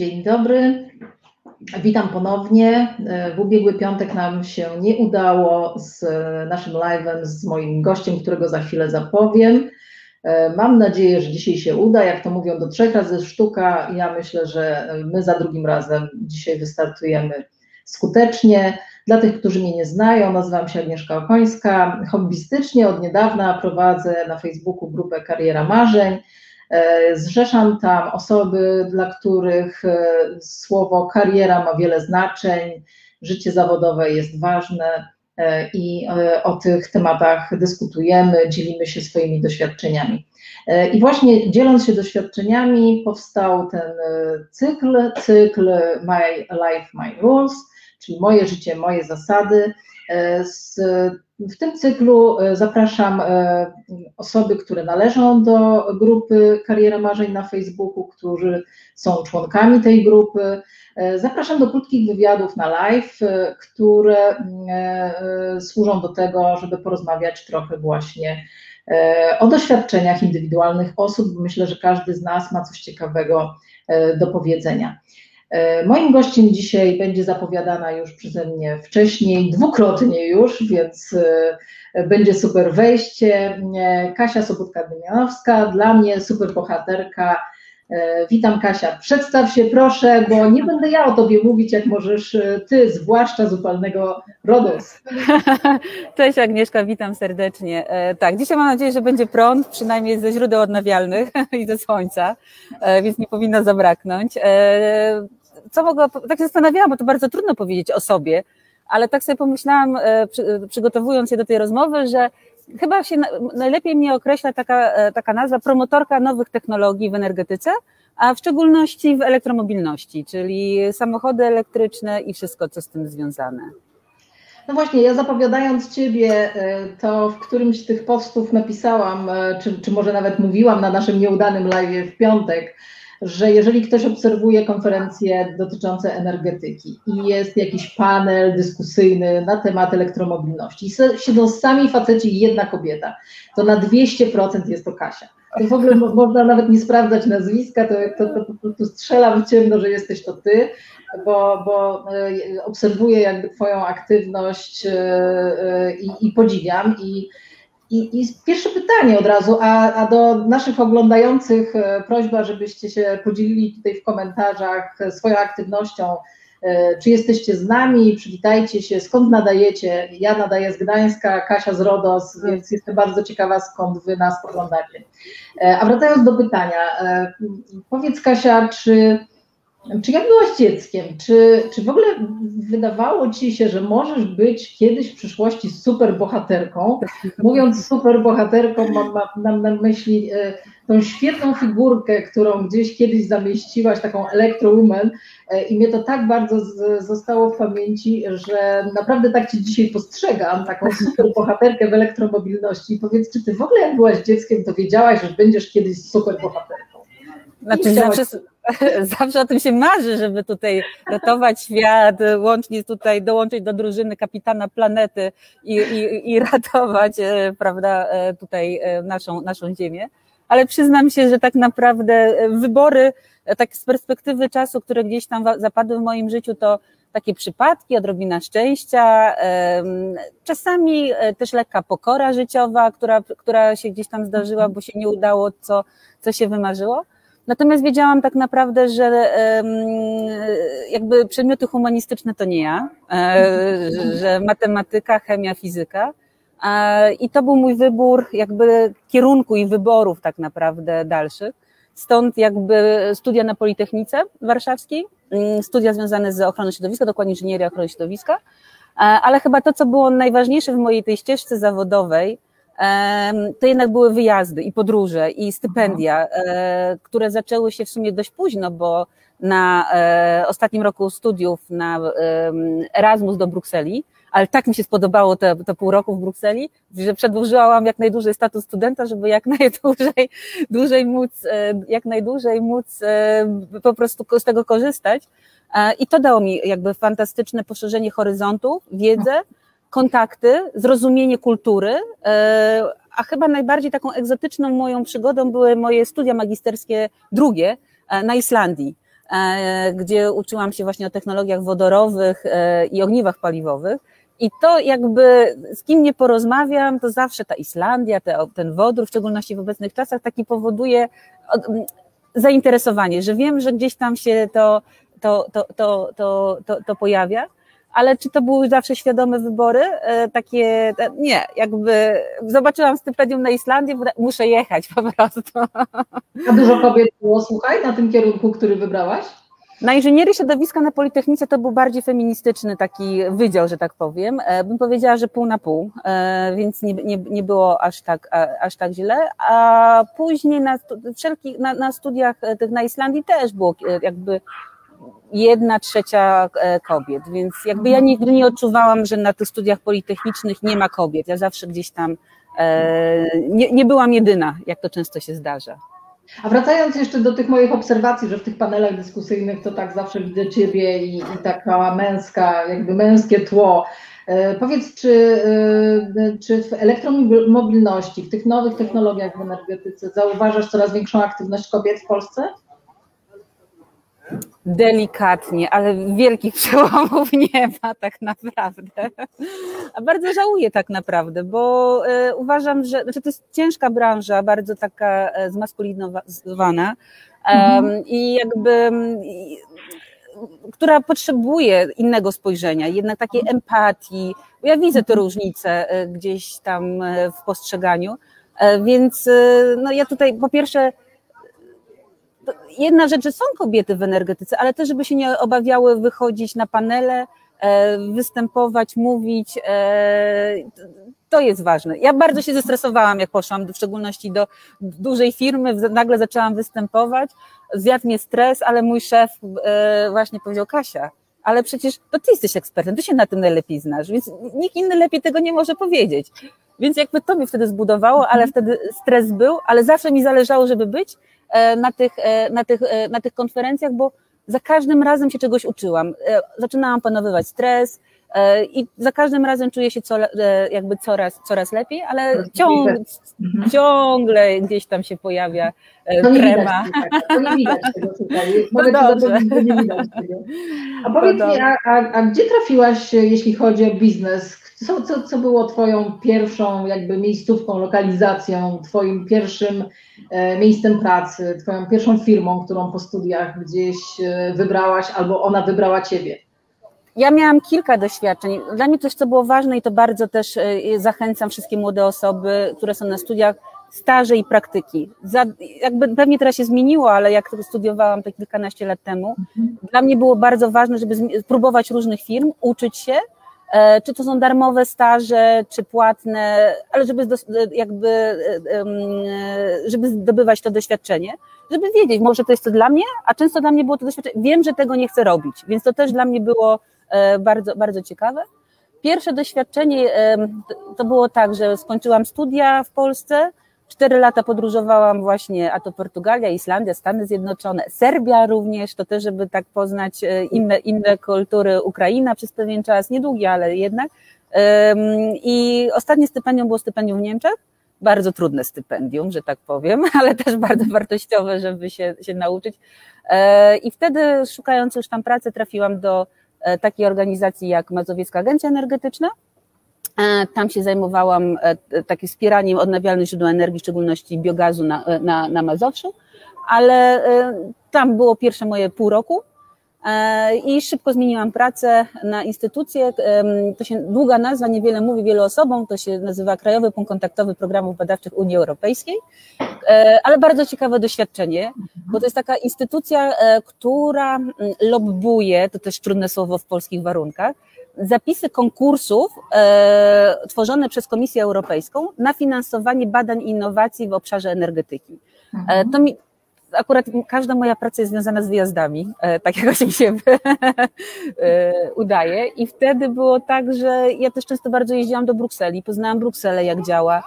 Dzień dobry. Witam ponownie. W ubiegły piątek nam się nie udało z naszym live'em, z moim gościem, którego za chwilę zapowiem. Mam nadzieję, że dzisiaj się uda. Jak to mówią, do trzech razy sztuka. Ja myślę, że my za drugim razem dzisiaj wystartujemy skutecznie. Dla tych, którzy mnie nie znają, nazywam się Agnieszka Okońska. Hobbystycznie od niedawna prowadzę na Facebooku grupę Kariera Marzeń. Zrzeszam tam osoby, dla których słowo kariera ma wiele znaczeń, życie zawodowe jest ważne i o tych tematach dyskutujemy, dzielimy się swoimi doświadczeniami. I właśnie dzieląc się doświadczeniami, powstał ten cykl, cykl My Life, My Rules, czyli moje życie, moje zasady. W tym cyklu zapraszam osoby, które należą do grupy Kariera Marzeń na Facebooku, którzy są członkami tej grupy. Zapraszam do krótkich wywiadów na live, które służą do tego, żeby porozmawiać trochę właśnie o doświadczeniach indywidualnych osób. Myślę, że każdy z nas ma coś ciekawego do powiedzenia. Moim gościem dzisiaj będzie zapowiadana już przeze mnie wcześniej, dwukrotnie już, więc będzie super wejście. Kasia Sobotka-Dymianowska, dla mnie super bohaterka. Witam Kasia, przedstaw się proszę, bo nie będę ja o Tobie mówić, jak możesz Ty, zwłaszcza z upalnego RODOS. Cześć Agnieszka, witam serdecznie. Tak, dzisiaj mam nadzieję, że będzie prąd, przynajmniej ze źródeł odnawialnych i ze słońca, więc nie powinno zabraknąć co mogę, tak się zastanawiałam, bo to bardzo trudno powiedzieć o sobie, ale tak sobie pomyślałam, przygotowując się do tej rozmowy, że chyba się najlepiej mnie określa taka, taka nazwa promotorka nowych technologii w energetyce, a w szczególności w elektromobilności, czyli samochody elektryczne i wszystko, co z tym związane. No właśnie, ja zapowiadając Ciebie, to w którymś z tych postów napisałam, czy, czy może nawet mówiłam na naszym nieudanym live w piątek, że jeżeli ktoś obserwuje konferencje dotyczące energetyki i jest jakiś panel dyskusyjny na temat elektromobilności i siedzą sami faceci i jedna kobieta, to na 200% jest to Kasia. To w ogóle można nawet nie sprawdzać nazwiska, to, to, to po prostu strzelam w ciemno, że jesteś to ty, bo, bo obserwuję jakby twoją aktywność i, i podziwiam i i, I, pierwsze pytanie od razu, a, a, do naszych oglądających prośba, żebyście się podzielili tutaj w komentarzach swoją aktywnością. Czy jesteście z nami? Przywitajcie się, skąd nadajecie? Ja nadaję z Gdańska, Kasia z Rodos, więc jestem bardzo ciekawa, skąd wy nas oglądacie. A wracając do pytania, powiedz Kasia, czy czy jak byłaś dzieckiem, czy, czy w ogóle wydawało ci się, że możesz być kiedyś w przyszłości super bohaterką? Mówiąc super bohaterką, mam, mam na myśli e, tą świetną figurkę, którą gdzieś kiedyś zamieściłaś, taką Electro-Woman e, i mnie to tak bardzo z, zostało w pamięci, że naprawdę tak cię dzisiaj postrzegam, taką super bohaterkę w elektromobilności. Powiedz, czy ty w ogóle jak byłaś dzieckiem, to wiedziałaś, że będziesz kiedyś super bohaterką? Znaczy, zawsze, zawsze o tym się marzy, żeby tutaj ratować świat, łącznie tutaj dołączyć do drużyny kapitana planety i, i, i ratować, e, prawda, e, tutaj e, naszą, naszą Ziemię. Ale przyznam się, że tak naprawdę wybory, tak z perspektywy czasu, które gdzieś tam zapadły w moim życiu, to takie przypadki, odrobina szczęścia, czasami też lekka pokora życiowa, która, która się gdzieś tam zdarzyła, bo się nie udało, co, co się wymarzyło. Natomiast wiedziałam tak naprawdę, że jakby przedmioty humanistyczne to nie ja, e, że matematyka, chemia, fizyka. E, I to był mój wybór jakby kierunku i wyborów tak naprawdę dalszych. Stąd jakby studia na Politechnice Warszawskiej, mm, studia związane z ochroną środowiska, dokładnie inżynieria ochrony środowiska, e, ale chyba to, co było najważniejsze w mojej tej ścieżce zawodowej, to jednak były wyjazdy i podróże i stypendia, e, które zaczęły się w sumie dość późno, bo na e, ostatnim roku studiów na Erasmus do Brukseli, ale tak mi się spodobało te, te pół roku w Brukseli, że przedłużyłam jak najdłużej status studenta, żeby jak najdłużej dłużej móc, e, jak najdłużej móc po prostu z tego korzystać. I to dało mi jakby fantastyczne poszerzenie horyzontu, wiedzę, kontakty, zrozumienie kultury, e, a chyba najbardziej taką egzotyczną moją przygodą były moje studia magisterskie drugie e, na Islandii. gdzie uczyłam się właśnie o technologiach wodorowych i ogniwach paliwowych. I to jakby z kim nie porozmawiam, to zawsze ta Islandia, te, ten wodór, w szczególności w obecnych czasach, taki powoduje zainteresowanie, że wiem, że gdzieś tam się to, to, to, to, to, to, to pojawia ale czy to były zawsze świadome wybory? E, takie, nie, jakby zobaczyłam stypendium na Islandii, muszę jechać po prostu. A dużo kobiet było, słuchaj, na tym kierunku, który wybrałaś? Na inżynierii środowiska na Politechnice to był bardziej feministyczny taki wydział, że tak powiem. E, bym powiedziała, że pół na pół, e, więc nie, nie, nie było aż tak, aż tak źle. A później na, wszelkich, na, na studiach tych na Islandii też było jakby jedna trzecia e, kobiet, więc jakby ja nigdy nie odczuwałam, że na tych studiach politechnicznych nie ma kobiet. Ja zawsze gdzieś tam e, nie, nie byłam jedyna, jak to często się zdarza. A wracając jeszcze do tych moich obserwacji, że w tych panelach dyskusyjnych to tak zawsze widzę Ciebie i, i taka męska, jakby męskie tło. E, powiedz, czy, czy w elektromobilności, w tych nowych technologiach w energetyce zauważasz coraz większą aktywność kobiet w Polsce? Delikatnie, ale wielkich przełomów nie ma tak naprawdę. A bardzo żałuję tak naprawdę, bo e, uważam, że znaczy to jest ciężka branża, bardzo taka e, zmaskulinowana mhm. i jakby która potrzebuje innego spojrzenia, jednak takiej empatii. Ja widzę te różnice e, gdzieś tam w postrzeganiu, więc no ja tutaj po pierwsze jedna rzecz, że są kobiety w energetyce, ale też, żeby się nie obawiały wychodzić na panele, e, występować, mówić. E, to jest ważne. Ja bardzo się zestresowałam, jak poszłam, w szczególności do dużej firmy, nagle zaczęłam występować, zjadł mnie stres, ale mój szef e, właśnie powiedział, Kasia, ale przecież to ty jesteś ekspertem, ty się na tym najlepiej znasz, więc nikt inny lepiej tego nie może powiedzieć. Więc jakby to mnie wtedy zbudowało, ale mhm. wtedy stres był, ale zawsze mi zależało, żeby być na tych, e, na, tych, e, na tych konferencjach, bo za każdym razem się czegoś uczyłam. Zaczynałam panowywać stres i za każdym razem czuję się co, jakby coraz, coraz lepiej, ale ciąg, mhm. ciągle gdzieś tam się pojawia to trema. to nie widać tego tutaj. No dobrze. nie widać tego. A powiedz mi, a, a, a gdzie trafiłaś, jeśli chodzi o biznes? Co, co, co było Twoją pierwszą jakby miejscówką, lokalizacją, Twoim pierwszym e, miejscem pracy, Twoją pierwszą firmą, którą po studiach gdzieś e, wybrałaś albo ona wybrała Ciebie? Ja miałam kilka doświadczeń. Dla mnie coś, co było ważne i to bardzo też e, zachęcam wszystkie młode osoby, które są na studiach, staże i praktyki. Za, jakby pewnie teraz się zmieniło, ale jak studiowałam to kilkanaście lat temu, mhm. dla mnie było bardzo ważne, żeby spróbować różnych firm, uczyć się, czy to są darmowe staże, czy płatne, ale żeby jakby, e, żeby zdobywać to doświadczenie, żeby wiedzieć, może to jest to dla mnie, a często dla mnie było to doświadczenie, wiem, że tego nie chcę robić, więc to też dla mnie było e, bardzo, bardzo ciekawe. Pierwsze doświadczenie to było tak, że skończyłam studia w Polsce, Cztery lata podróżowałam właśnie, a to Portugalia, Islandia, Stany Zjednoczone, Serbia również, to też, żeby tak poznać e, inne, inne kultury, Ukraina przez pewien czas, niedługi, ale jednak. I ostatnie stypendium było stypendium w Niemczech, bardzo trudne stypendium, że tak powiem, ale też bardzo wartościowe, żeby się, się nauczyć. E, I wtedy, szukając już tam pracy, trafiłam do e, takiej organizacji jak Mazowiecka Agencja Energetyczna, tam się zajmowałam e, takim wspieraniem odnawialnych źródeł energii, w szczególności biogazu na, e, na, na Mazowszu, ale tam było pierwsze moje pół roku i szybko zmieniłam pracę na instytucję. To się długa nazwa, niewiele mówi wielu osobom, to się nazywa Krajowy Punkt Kontaktowy Programów Badawczych Unii Europejskiej, ale bardzo ciekawe doświadczenie, bo to jest taka instytucja, która lobbuje, to też trudne słowo w polskich warunkach, zapisy konkursów e, tworzone przez Komisję Europejską na finansowanie badań i innowacji w obszarze energetyki. E, mhm. to mi, akurat każda moja praca jest związana z wyjazdami, e, tak jakoś mi się e, udaje. I wtedy było tak, że ja też często bardzo jeździłam do Brukseli, poznałam Brukselę, jak działa,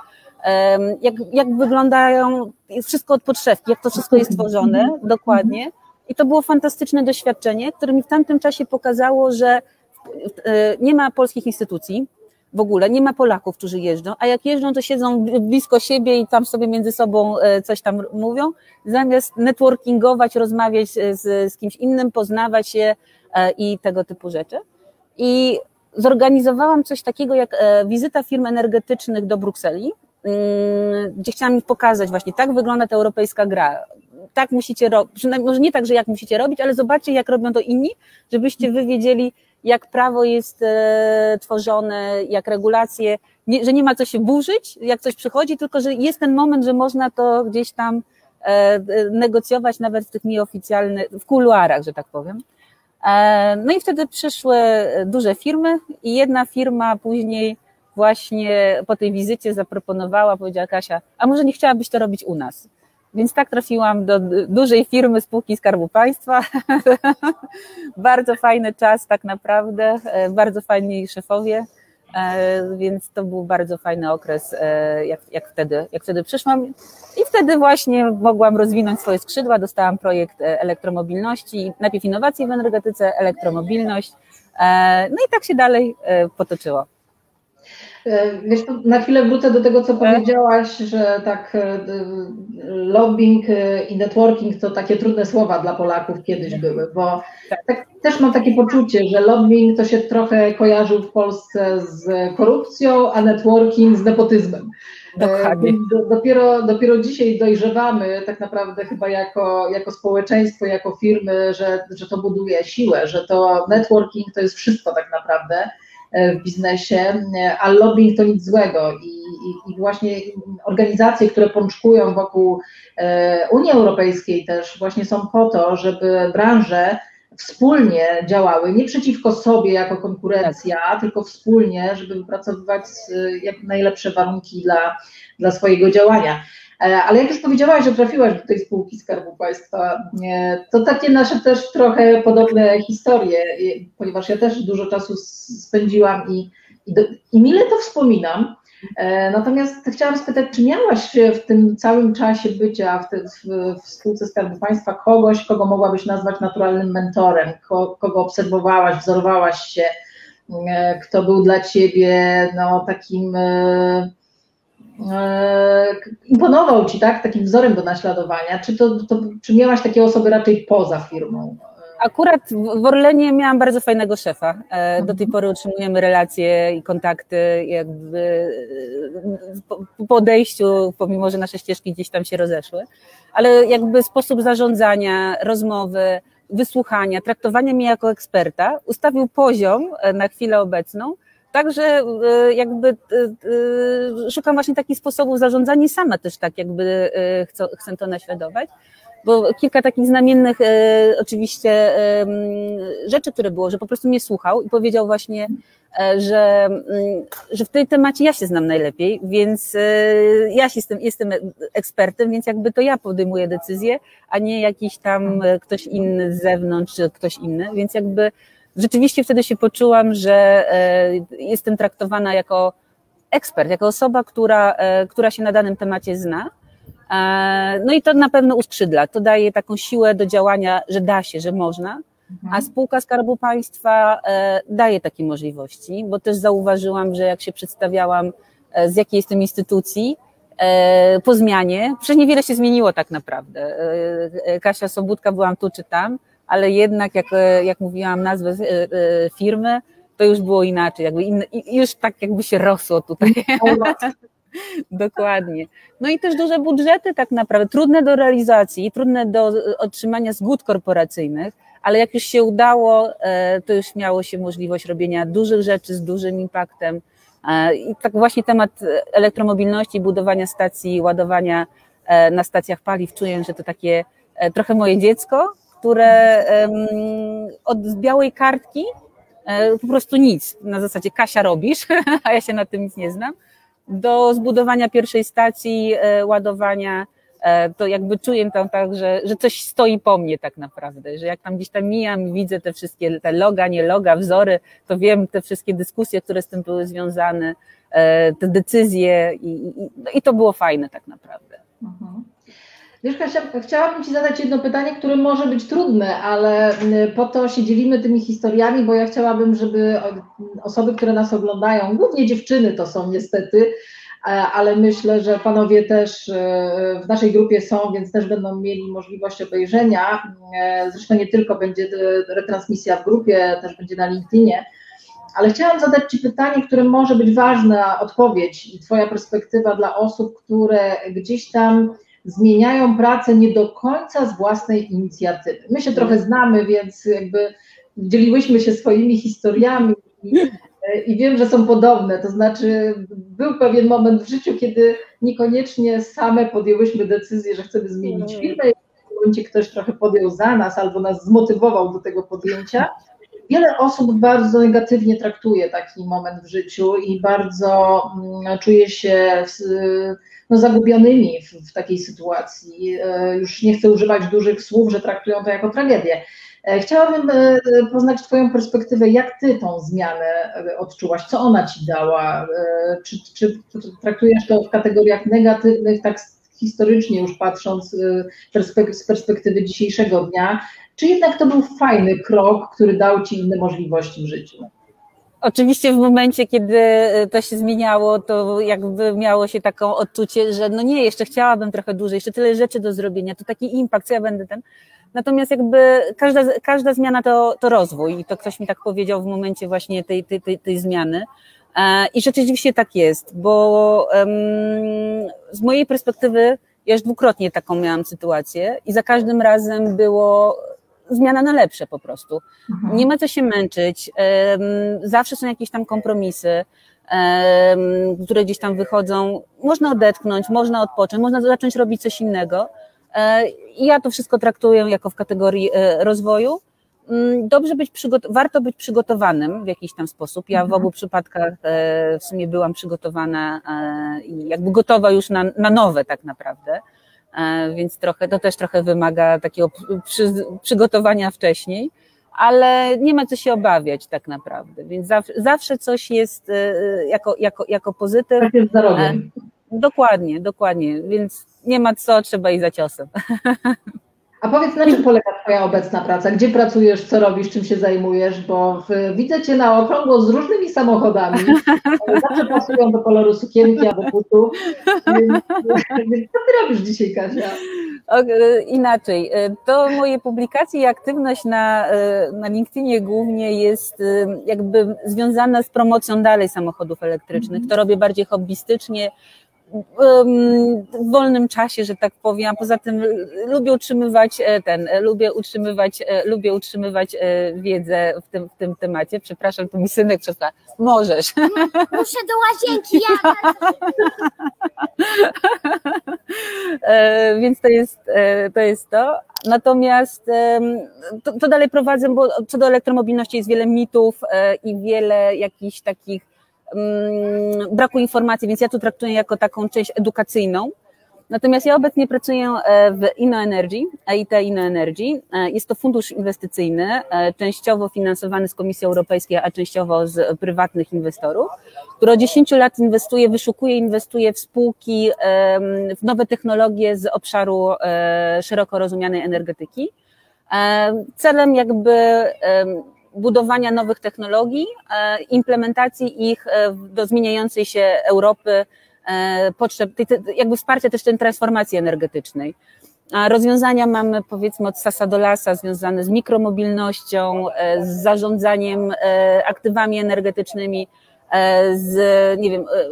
jak, jak wyglądają, wszystko od podszewki, jak to wszystko jest tworzone dokładnie. I to było fantastyczne doświadczenie, które mi w tamtym czasie pokazało, że nie ma polskich instytucji, w ogóle, nie ma Polaków, którzy jeżdżą, a jak jeżdżą, to siedzą blisko siebie i tam sobie między sobą coś tam mówią, zamiast networkingować, rozmawiać z, z kimś innym, poznawać się i tego typu rzeczy. I zorganizowałam coś takiego jak wizyta firm energetycznych do Brukseli, mm, gdzie chciałam im pokazać właśnie, tak wygląda ta europejska gra. Tak musicie robić, może nie tak, że jak musicie robić, ale zobaczcie, jak robią to inni, żebyście wy wiedzieli, jak prawo jest e, tworzone, jak regulacje, nie, że nie ma co się burzyć, jak coś przychodzi, tylko że jest ten moment, że można to gdzieś tam e, negocjować nawet w tych nieoficjalnych, w kuluarach, że tak powiem. E, no i wtedy przyszły duże firmy i jedna firma później właśnie po tej wizycie zaproponowała, powiedziała Kasia, a może nie chciałabyś to robić u nas? Więc tak trafiłam do dużej firmy spółki Skarbu Państwa. bardzo fajny czas tak naprawdę, e, bardzo fajni szefowie, e, więc to był bardzo fajny okres, e, jak, jak, wtedy, jak wtedy przyszłam. I wtedy właśnie mogłam rozwinąć swoje skrzydła, dostałam projekt elektromobilności, najpierw innowacje w energetyce, elektromobilność, no i tak się dalej potoczyło. E, wiesz, na chwilę wrócę do tego, co tak. powiedziałaś, że tak e, lobbying e, i networking to takie trudne słowa dla Polaków kiedyś były, bo tak. tak, też mam takie poczucie, że lobbying to się trochę kojarzył w Polsce z korupcją, a networking z nepotyzmem. Dokładnie. Dopiero, dopiero dzisiaj dojrzewamy tak naprawdę chyba jako, jako społeczeństwo, jako firmy, że, że to buduje siłę, że to networking to jest wszystko tak naprawdę E, w biznesie, a lobbying to nic złego i, i, i właśnie organizacje, które pączkują wokół e, Unii Europejskiej też właśnie są po to, żeby branże wspólnie działały, nie przeciwko sobie jako konkurencja, tak. tylko wspólnie, żeby wypracowywać jak najlepsze warunki dla, dla swojego działania. E, ale jak już powiedziałaś, że trafiłaś do tej spółki Skarbu Państwa, to takie nasze też trochę podobne historie, ponieważ ja też dużo czasu spędziłam i, i, do, i mile to wspominam. E, natomiast chciałam spytać, czy miałaś w tym całym czasie bycia w, te, w, w spółce Skarbu Państwa kogoś, kogo mogłabyś nazwać naturalnym mentorem, kogo obserwowałaś, wzorowałaś się, e, kto był dla ciebie no, takim E, imponował Ci, tak, takim wzorem do naśladowania? Czy, to, to, czy miałaś takie osoby raczej poza firmą? Akurat w Orlenie miałam bardzo fajnego szefa. E, do tej pory utrzymujemy relacje i kontakty jakby e, po odejściu, pomimo że nasze ścieżki gdzieś tam się rozeszły, ale jakby sposób zarządzania, rozmowy, wysłuchania, traktowania mnie jako eksperta ustawił poziom na chwilę obecną, Także e, jakby e, e, szukam właśnie takich sposobów zarządzania sama też tak jakby chcę, chcę to naśladować bo kilka takich znamiennych e, oczywiście e, rzeczy, które było, że po prostu mnie słuchał i powiedział właśnie, e, że, że w tej temacie ja się znam najlepiej, więc ja jestem, jestem ekspertem, więc jakby to ja podejmuję decyzję, a nie jakiś tam ktoś inny z zewnątrz, czy ktoś inny, więc jakby rzeczywiście wtedy się poczułam, że e, jestem traktowana jako ekspert, jako osoba, która, e, która się na danym temacie zna. E, no i to na pewno uskrzydla, to daje taką siłę do działania, że da się, że można. A mhm. spółka Skarbu Państwa daje takie możliwości, bo też zauważyłam, że jak się przedstawiałam, z jakiej jestem instytucji, po zmianie, przecież niewiele się zmieniło tak naprawdę. Kasia Sobudka, byłam tu czy tam, ale jednak jak, e, jak mówiłam nazwę e, e, firmy, to już było inaczej, jakby in, już tak jakby się rosło tutaj. Dokładnie. No i też duże budżety tak naprawdę, trudne do realizacji, trudne do otrzymania zgód korporacyjnych, ale jak już się udało, to już miało się możliwość robienia dużych rzeczy z dużym impaktem. I tak właśnie temat elektromobilności, budowania stacji, ładowania na stacjach paliw, czuję, że to takie trochę moje dziecko, które od białej kartki e, po prostu nic, na zasadzie Kasia robisz, a ja się na tym nic nie znam, do zbudowania pierwszej stacji, e, ładowania, e, to jakby czuję tam tak, że, że coś stoi po mnie tak naprawdę, że jak tam gdzieś tam mijam, widzę te wszystkie, te loga, nie loga, wzory, to wiem te wszystkie dyskusje, które z tym były związane, te decyzje i, i, no i to było fajne tak naprawdę. Mhm. Wiesz, Kasia, chciałabym Ci zadać jedno pytanie, które może być trudne, ale po to się dzielimy tymi historiami, bo ja chciałabym, żeby osoby, które nas oglądają, głównie dziewczyny to są niestety, ale myślę, że panowie też e, w naszej grupie są, więc też będą mieli możliwość obejrzenia. E, zresztą nie tylko będzie retransmisja w grupie, też będzie na LinkedInie. Ale chciałam zadać Ci pytanie, które może być ważna odpowiedź i Twoja perspektywa dla osób, które gdzieś tam zmieniają pracę nie do końca z własnej inicjatywy. My się trochę znamy, więc jakby dzieliłyśmy się swoimi historiami i, i wiem, że są podobne. To znaczy, był pewien moment w życiu, kiedy niekoniecznie same podjęłyśmy decyzję, że chcemy zmienić firmę. W tym momencie ktoś trochę podjął za nas albo nas zmotywował do tego podjęcia. Wiele osób bardzo negatywnie traktuje taki moment w życiu i bardzo mm, czuje się no, zagubionymi w, w takiej sytuacji. E, już nie chcę używać dużych słów, że traktują to jako tragedię. E, chciałabym e, poznać Twoją perspektywę, jak Ty tą zmianę odczułaś, co ona Ci dała, czy, czy traktujesz to w kategoriach negatywnych, tak historycznie już patrząc z perspektywy dzisiejszego dnia, czy jednak to był fajny krok, który dał Ci inne możliwości w życiu? Oczywiście w momencie, kiedy e, to się zmieniało, to jakby miało się taką odczucie, że no nie, jeszcze chciałabym trochę dłużej, jeszcze tyle rzeczy do zrobienia, to taki impact, co ja będę ten. Natomiast jakby każda, każda zmiana to, to rozwój i to ktoś mi tak powiedział w momencie właśnie tej, tej, tej, tej zmiany. E, I rzeczywiście tak jest, bo um, z mojej perspektywy ja już dwukrotnie taką miałam sytuację i za każdym razem było zmiana na lepsze po prostu. Mhm. Nie ma co się męczyć, zawsze są jakieś tam kompromisy, które gdzieś tam wychodzą. Można odetchnąć, można odpocząć, można zacząć robić coś innego. E, I ja to wszystko traktuję jako w kategorii e, rozwoju. Mm, dobrze być przygot- warto być przygotowanym w jakiś tam sposób. Ja w mhm. obu przypadkach e, w sumie byłam przygotowana i jakby gotowa już na, na nowe tak naprawdę. E, więc trochę, to też trochę wymaga takiego przy, przygotowania wcześniej, ale nie ma co się obawiać tak naprawdę, więc zawsze, zawsze coś jest e, jako, jako, jako pozytyw. Tak jest za e, Dokładnie, dokładnie, więc nie ma co, trzeba iść za ciosem. A powiedz, na czym polega Twoja obecna praca? Gdzie pracujesz, co robisz, czym się zajmujesz? Bo w, widzę Cię na okrągło z różnymi samochodami. Zawsze pasują do koloru sukienki albo butów. Więc, więc co Ty robisz dzisiaj, Kasia? Inaczej. To moje publikacje i aktywność na, na LinkedInie głównie jest jakby związana z promocją dalej samochodów elektrycznych. To robię bardziej hobbystycznie w wolnym czasie, że tak powiem. A poza tym lubię utrzymywać e, ten, e, lubię utrzymywać, e, lubię utrzymywać wiedzę w tym, w tym temacie. Przepraszam, tu mi synek przesta. Możesz. Muszę do łazienki, ja. Więc to jest, to jest to. Natomiast to, to dalej prowadzę, bo co do elektromobilności jest wiele mitów i wiele jakichś takich braku informacji, więc ja to traktuję jako taką część edukacyjną. Natomiast ja obecnie pracuję e, w InnoEnergy, EIT InnoEnergy. E, jest to fundusz inwestycyjny, e, częściowo finansowany z Komisji Europejskiej, a częściowo z prywatnych inwestorów, który od 10 lat inwestuje, wyszukuje, inwestuje w spółki, w nowe technologie z obszaru szeroko rozumianej energetyki. Celem jakby budowania nowych technologii, e, implementacji ich e, do zmieniającej się Europy, e, potrzeb, jakby wsparcia też tej transformacji energetycznej. Rozwiązania mamy powiedzmy od sasa do lasa związane z mikromobilnością, z zarządzaniem aktywami energetycznymi, z, nie wiem, e,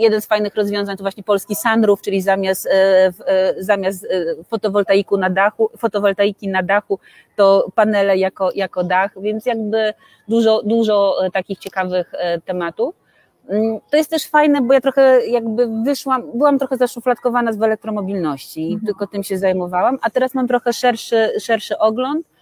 jeden z fajnych rozwiązań to właśnie polski sunroof, czyli zamiast, e, zamiast fotowoltaiku na dachu, fotowoltaiki na dachu, to panele jako, jako dach, więc jakby dużo, dużo takich ciekawych tematów. Mm, to jest też fajne, bo ja trochę jakby wyszłam, byłam trochę zaszufladkowana z elektromobilności i mhm. tylko tym się zajmowałam, a teraz mam trochę szerszy, szerszy ogląd E,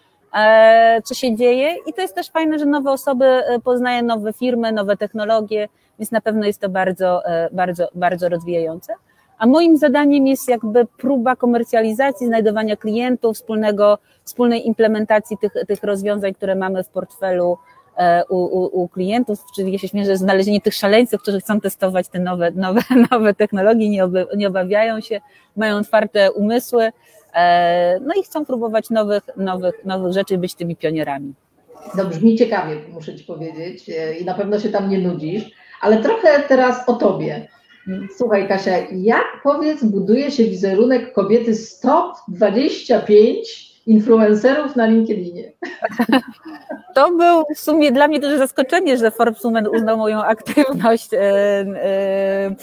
co się dzieje i to jest też fajne, że nowe osoby e, poznają nowe firmy, nowe technologie, więc na pewno jest to bardzo, e, bardzo, bardzo rozwijające. A moim zadaniem jest jakby próba komercjalizacji, znajdowania klientów, wspólnego, wspólnej implementacji tych, tych rozwiązań, które mamy w portfelu u, u, u klientów, czyli ja się że znalezienie tych szaleńców, którzy chcą testować te nowe, nowe, nowe technologie, nie obawiają się, mają otwarte umysły, no i chcą próbować nowych, nowych, nowych rzeczy być tymi pionierami. No brzmi ciekawie, muszę Ci powiedzieć i na pewno się tam nie nudzisz, ale trochę teraz o Tobie. Słuchaj Kasia, jak powiedz buduje się wizerunek kobiety z top 25 influencerów na LinkedInie? To był w sumie dla mnie duże zaskoczenie, że Forbes Women uznał moją aktywność e, e, e,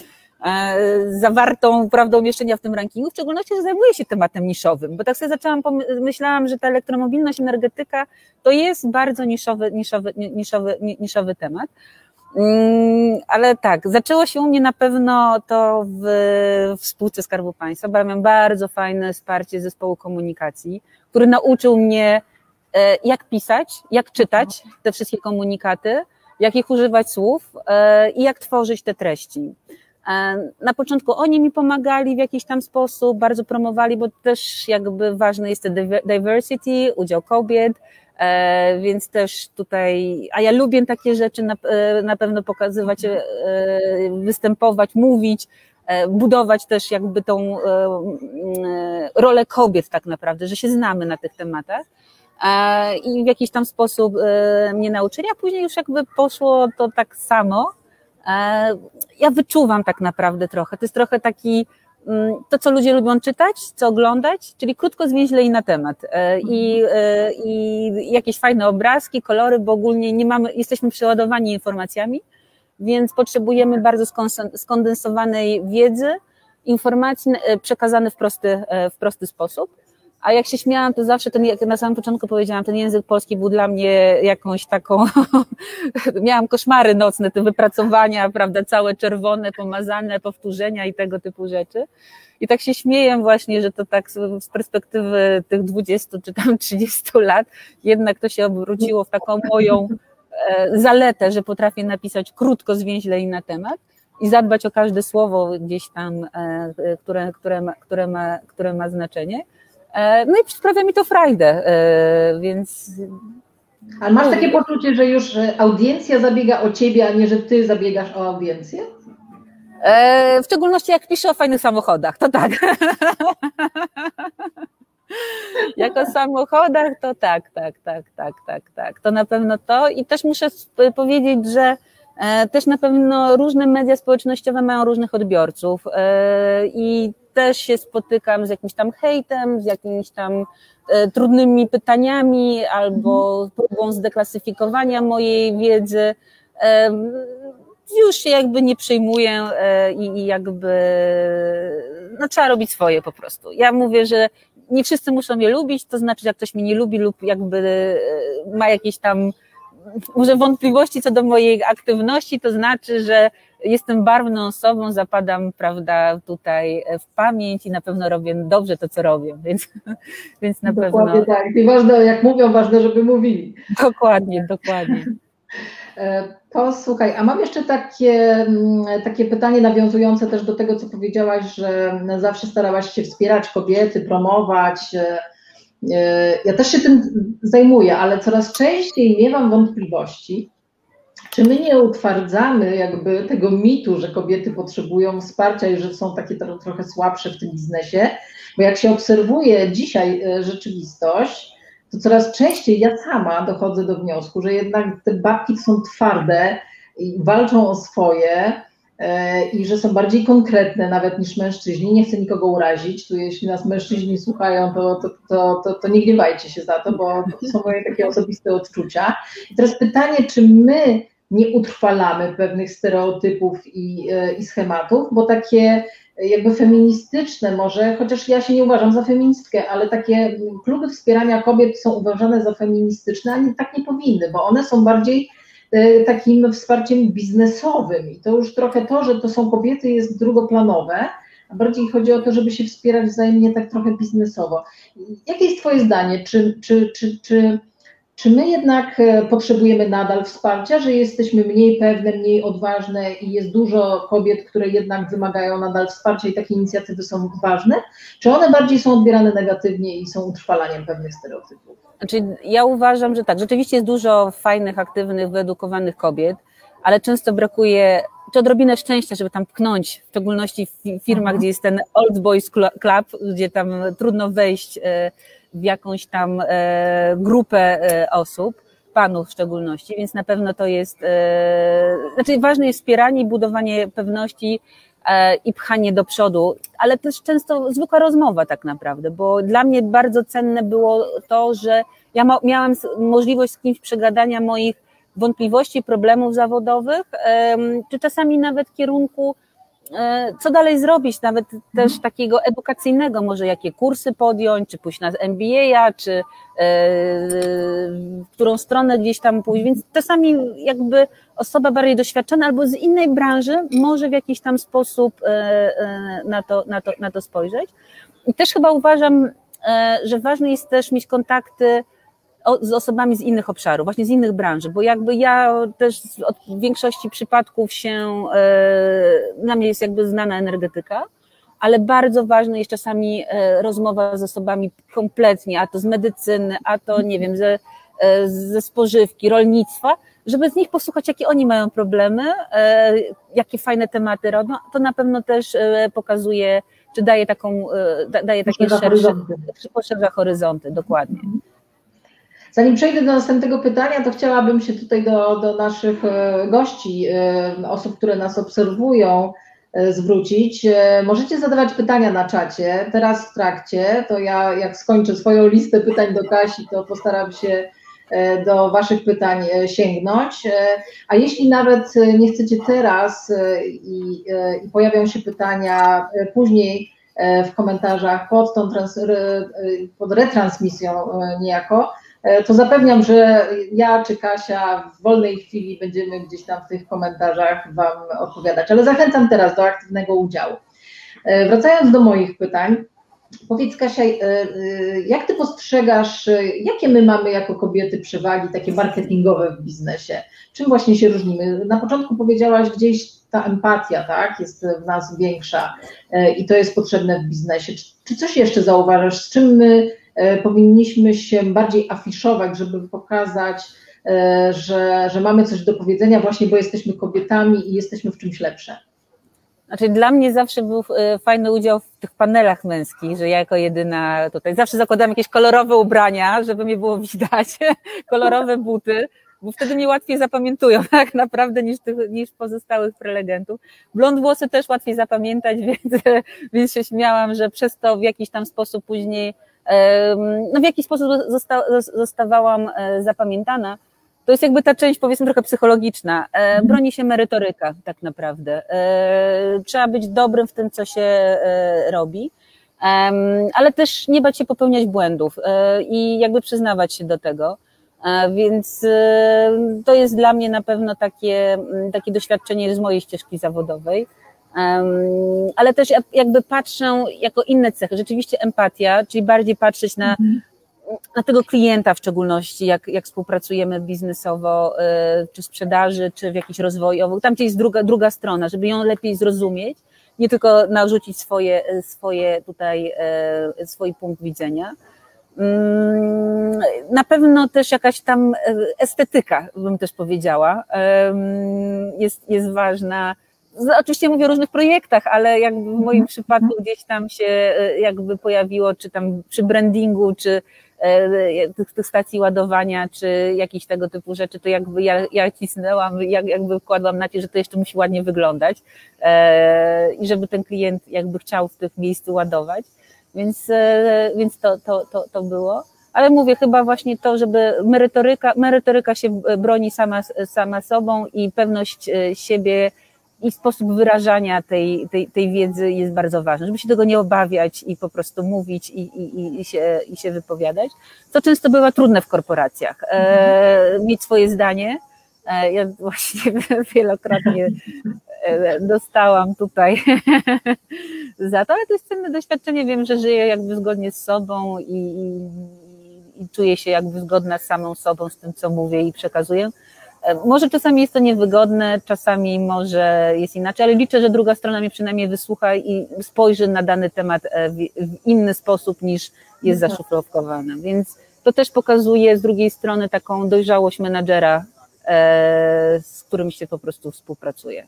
zawartą prawdą umieszczenia w tym rankingu, w szczególności, że zajmuję się tematem niszowym, bo tak sobie zaczęłam, myślałam, że ta elektromobilność, energetyka to jest bardzo niszowy, niszowy, niszowy, niszowy temat. Mm, ale tak, zaczęło się u mnie na pewno to w, w spółce Skarbu Państwa, bo miałam bardzo fajne wsparcie zespołu komunikacji, który nauczył mnie, e, jak pisać, jak czytać te wszystkie komunikaty, jak ich używać słów e, i jak tworzyć te treści. E, na początku oni mi pomagali w jakiś tam sposób, bardzo promowali, bo też jakby ważny jest diversity, udział kobiet, E, więc też tutaj, a ja lubię takie rzeczy na, e, na pewno pokazywać, występować, mówić, budować też jakby tą rolę kobiet tak naprawdę, że się znamy na tych tematach i w jakiś tam sposób mnie nauczyli, a później już jakby poszło to tak samo. Ja wyczuwam tak naprawdę trochę, to jest trochę taki Mm, to, co ludzie lubią czytać, co oglądać, czyli krótko, zwięźle i na temat. E, I, e, I jakieś fajne obrazki, kolory, bo ogólnie nie mamy, jesteśmy przeładowani informacjami, więc potrzebujemy bardzo skondensowanej wiedzy, informacji e, przekazanej w prosty, w prosty sposób. A jak się śmiałam, to zawsze ten, jak na samym początku powiedziałam, ten język polski był dla mnie jakąś taką, miałam koszmary nocne, te wypracowania, prawda, całe czerwone, pomazane, powtórzenia i tego typu rzeczy. I tak się śmieję właśnie, że to tak z perspektywy tych 20 czy tam 30 lat, jednak to się obróciło w taką moją e, zaletę, że potrafię napisać krótko, zwięźle i na temat i zadbać o każde słowo gdzieś tam, e, które, które, ma, które, ma, które ma znaczenie. E, no i sprawia mi to frajdę, e, więc. Ale masz takie poczucie, że już audiencja zabiega o ciebie, a nie, że ty zabiegasz o audiencję? E, w szczególności jak piszę o fajnych samochodach, to tak. Jak o samochodach, to tak, tak, tak, tak, tak, tak. To na pewno to. I też muszę powiedzieć, że też na pewno różne media społecznościowe mają różnych odbiorców i też się spotykam z jakimś tam hejtem, z jakimiś tam e, trudnymi pytaniami albo próbą zdeklasyfikowania mojej wiedzy. Już się jakby nie przejmuję e, i, i jakby no, trzeba robić swoje po prostu. Ja mówię, że nie wszyscy muszą mnie lubić, to znaczy, jak ktoś mnie nie lubi lub jakby e, ma jakieś tam może wątpliwości co do mojej aktywności, to znaczy, że jestem barwną osobą, zapadam, prawda, tutaj w pamięć i na pewno robię dobrze to, co robię, więc, więc na dokładnie pewno. tak. I ważne, jak mówią, ważne, żeby mówili. Dokładnie, dokładnie. E, a mam jeszcze takie, mm, takie pytanie nawiązujące też do tego, co powiedziałaś, że zawsze starałaś się wspierać kobiety, promować. E, ja też się tym zajmuję, ale coraz częściej miewam wątpliwości, czy my nie utwardzamy jakby tego mitu, że kobiety potrzebują wsparcia i że są takie trochę słabsze w tym biznesie? Bo jak się obserwuje dzisiaj e, rzeczywistość, to coraz częściej ja sama dochodzę do wniosku, że jednak te babki są twarde i walczą o swoje i że są bardziej konkretne nawet niż mężczyźni. Nie chcę nikogo urazić, tu jeśli nas mężczyźni słuchają, to, to, to, to, to nie gniewajcie się za to, bo to są moje takie osobiste odczucia. I teraz pytanie, czy my nie utrwalamy pewnych stereotypów i, e, i schematów, bo takie jakby feministyczne może, chociaż ja się nie uważam za feministkę, ale takie kluby wspierania kobiet są uważane za feministyczne, a nie, tak nie powinny, bo one są bardziej e, takim wsparciem biznesowym i to już trochę to, że to są kobiety jest drugoplanowe, a bardziej chodzi o to, żeby się wspierać wzajemnie tak trochę biznesowo. Jakie jest Twoje zdanie? Czy, czy, czy, czy czy my jednak e, potrzebujemy nadal wsparcia, że jesteśmy mniej pewne, mniej odważne i jest dużo kobiet, które jednak wymagają nadal wsparcia i takie inicjatywy są ważne? Czy one bardziej są odbierane negatywnie i są utrwalaniem pewnych stereotypów? Znaczy, ja uważam, że tak, rzeczywiście jest dużo fajnych, aktywnych, wyedukowanych kobiet, ale często brakuje czy odrobinę szczęścia, żeby tam pchnąć, w szczególności w firmach, mhm. gdzie jest ten Old Boys Club, gdzie tam trudno wejść e, w jakąś tam e, grupę e, osób, panów w szczególności, więc na pewno to jest, znaczy ważne jest wspieranie i budowanie pewności i pchanie do przodu, ale też często zwykła rozmowa tak naprawdę, bo dla mnie bardzo cenne było to, że ja miałam możliwość z kimś przegadania moich wątpliwości, problemów zawodowych, czy czasami nawet kierunku, e, co dalej zrobić, nawet też takiego edukacyjnego, może jakie kursy podjąć, czy pójść na MBA, czy e, w którą stronę gdzieś tam pójść, więc czasami jakby osoba bardziej doświadczona albo z innej branży może w jakiś tam sposób e, na to, na to, na to spojrzeć. I też chyba uważam, że ważne jest też mieć kontakty z osobami z innych obszarów, właśnie z innych branży, bo jakby ja też od większości przypadków się, e, na mnie jest jakby znana energetyka, ale bardzo ważna jest czasami e, rozmowa z osobami kompletnie, a to z medycyny, a to nie wiem, ze, e, ze spożywki, rolnictwa, żeby z nich posłuchać, jakie oni mają problemy, jakie fajne tematy robią, to na pewno też pokazuje, czy daje taką, daje takie szersze, poszerza horyzonty, dokładnie. Zanim przejdę do następnego pytania, to chciałabym się tutaj do, do naszych e, gości, e, osób, które nas obserwują, e, zwrócić. Możecie zadawać pytania na czacie. Teraz w trakcie, to ja jak skończę swoją listę pytań do Kasi, to postaram się do Waszych pytań sięgnąć. A jeśli nawet nie chcecie teraz i, i pojawią się pytania później w komentarzach pod, tą trans, pod retransmisją niejako, to zapewniam, że ja czy Kasia w wolnej chwili będziemy gdzieś tam w tych komentarzach Wam odpowiadać, ale zachęcam teraz do aktywnego udziału. E, wracając do moich pytań, powiedz Kasia, e, jak Ty postrzegasz, jakie my mamy jako kobiety przewagi takie marketingowe w biznesie? Czym właśnie się różnimy? Na początku powiedziałaś gdzieś ta empatia, tak, jest w nas większa i to jest potrzebne w biznesie. Czy, czy coś jeszcze zauważasz, z czym my E, powinniśmy się bardziej afiszować, żeby pokazać, e, że, że mamy coś do powiedzenia, właśnie bo jesteśmy kobietami i jesteśmy w czymś lepsze. Znaczy dla mnie zawsze był e, fajny udział w tych panelach męskich, że ja jako jedyna tutaj zawsze zakładam jakieś kolorowe ubrania, żeby mnie było widać, kolorowe buty, bo wtedy mnie łatwiej zapamiętują tak naprawdę niż, tych, niż pozostałych prelegentów. Blond włosy też łatwiej zapamiętać, więc, więc się śmiałam, że przez to w jakiś tam sposób później no w jaki sposób zosta, zostawałam e, zapamiętana, to jest jakby ta część powiedzmy trochę psychologiczna. E, mhm. Broni się merytoryka tak naprawdę. E, trzeba być dobrym w tym, co się robi, ale też nie bać się popełniać błędów i jakby przyznawać się do tego. Więc to jest dla mnie na pewno takie, takie doświadczenie z mojej ścieżki zawodowej ale też jakby patrzę jako inne cechy. Rzeczywiście empatia, czyli bardziej patrzeć na, mhm. na tego klienta w szczególności, jak, jak współpracujemy biznesowo, y, czy sprzedaży, czy w jakiś rozwoju. Tam gdzie jest druga, druga strona, żeby ją lepiej zrozumieć, nie tylko narzucić swoje, swoje tutaj, e, swój punkt widzenia. Mm, na pewno też jakaś tam e, estetyka, bym też powiedziała, jest, jest ważna oczywiście mówię o różnych projektach, ale jakby w moim mhm. przypadku gdzieś tam się e, jakby pojawiło, czy tam przy brandingu, czy e, tych, tych stacji ładowania, czy jakichś tego typu rzeczy, to jakby ja, ja cisnęłam, jak, jakby wkładłam na że to jeszcze musi ładnie wyglądać e, i żeby ten klient jakby chciał w tych miejscu ładować, więc, więc to, to, to, to było. Ale mówię chyba właśnie to, żeby merytoryka, merytoryka się broni sama, sama sobą i pewność siebie i sposób wyrażania tej, tej, tej wiedzy jest bardzo ważny, żeby się tego nie obawiać i po prostu mówić i, i, i, się, i się wypowiadać, co często bywa trudne w korporacjach. E, mieć swoje zdanie. E, ja właśnie wielokrotnie e, dostałam tutaj za to, ale to jest cenne doświadczenie. Wiem, że żyję jakby zgodnie z sobą i, i, i czuję się jakby zgodna z samą sobą, z tym, co mówię i przekazuję. Może czasami jest to niewygodne, czasami może jest inaczej, ale liczę, że druga strona mnie przynajmniej wysłucha i spojrzy na dany temat w inny sposób niż jest mhm. zaszufladkowane. Więc to też pokazuje z drugiej strony taką dojrzałość menadżera, z którym się po prostu współpracuje.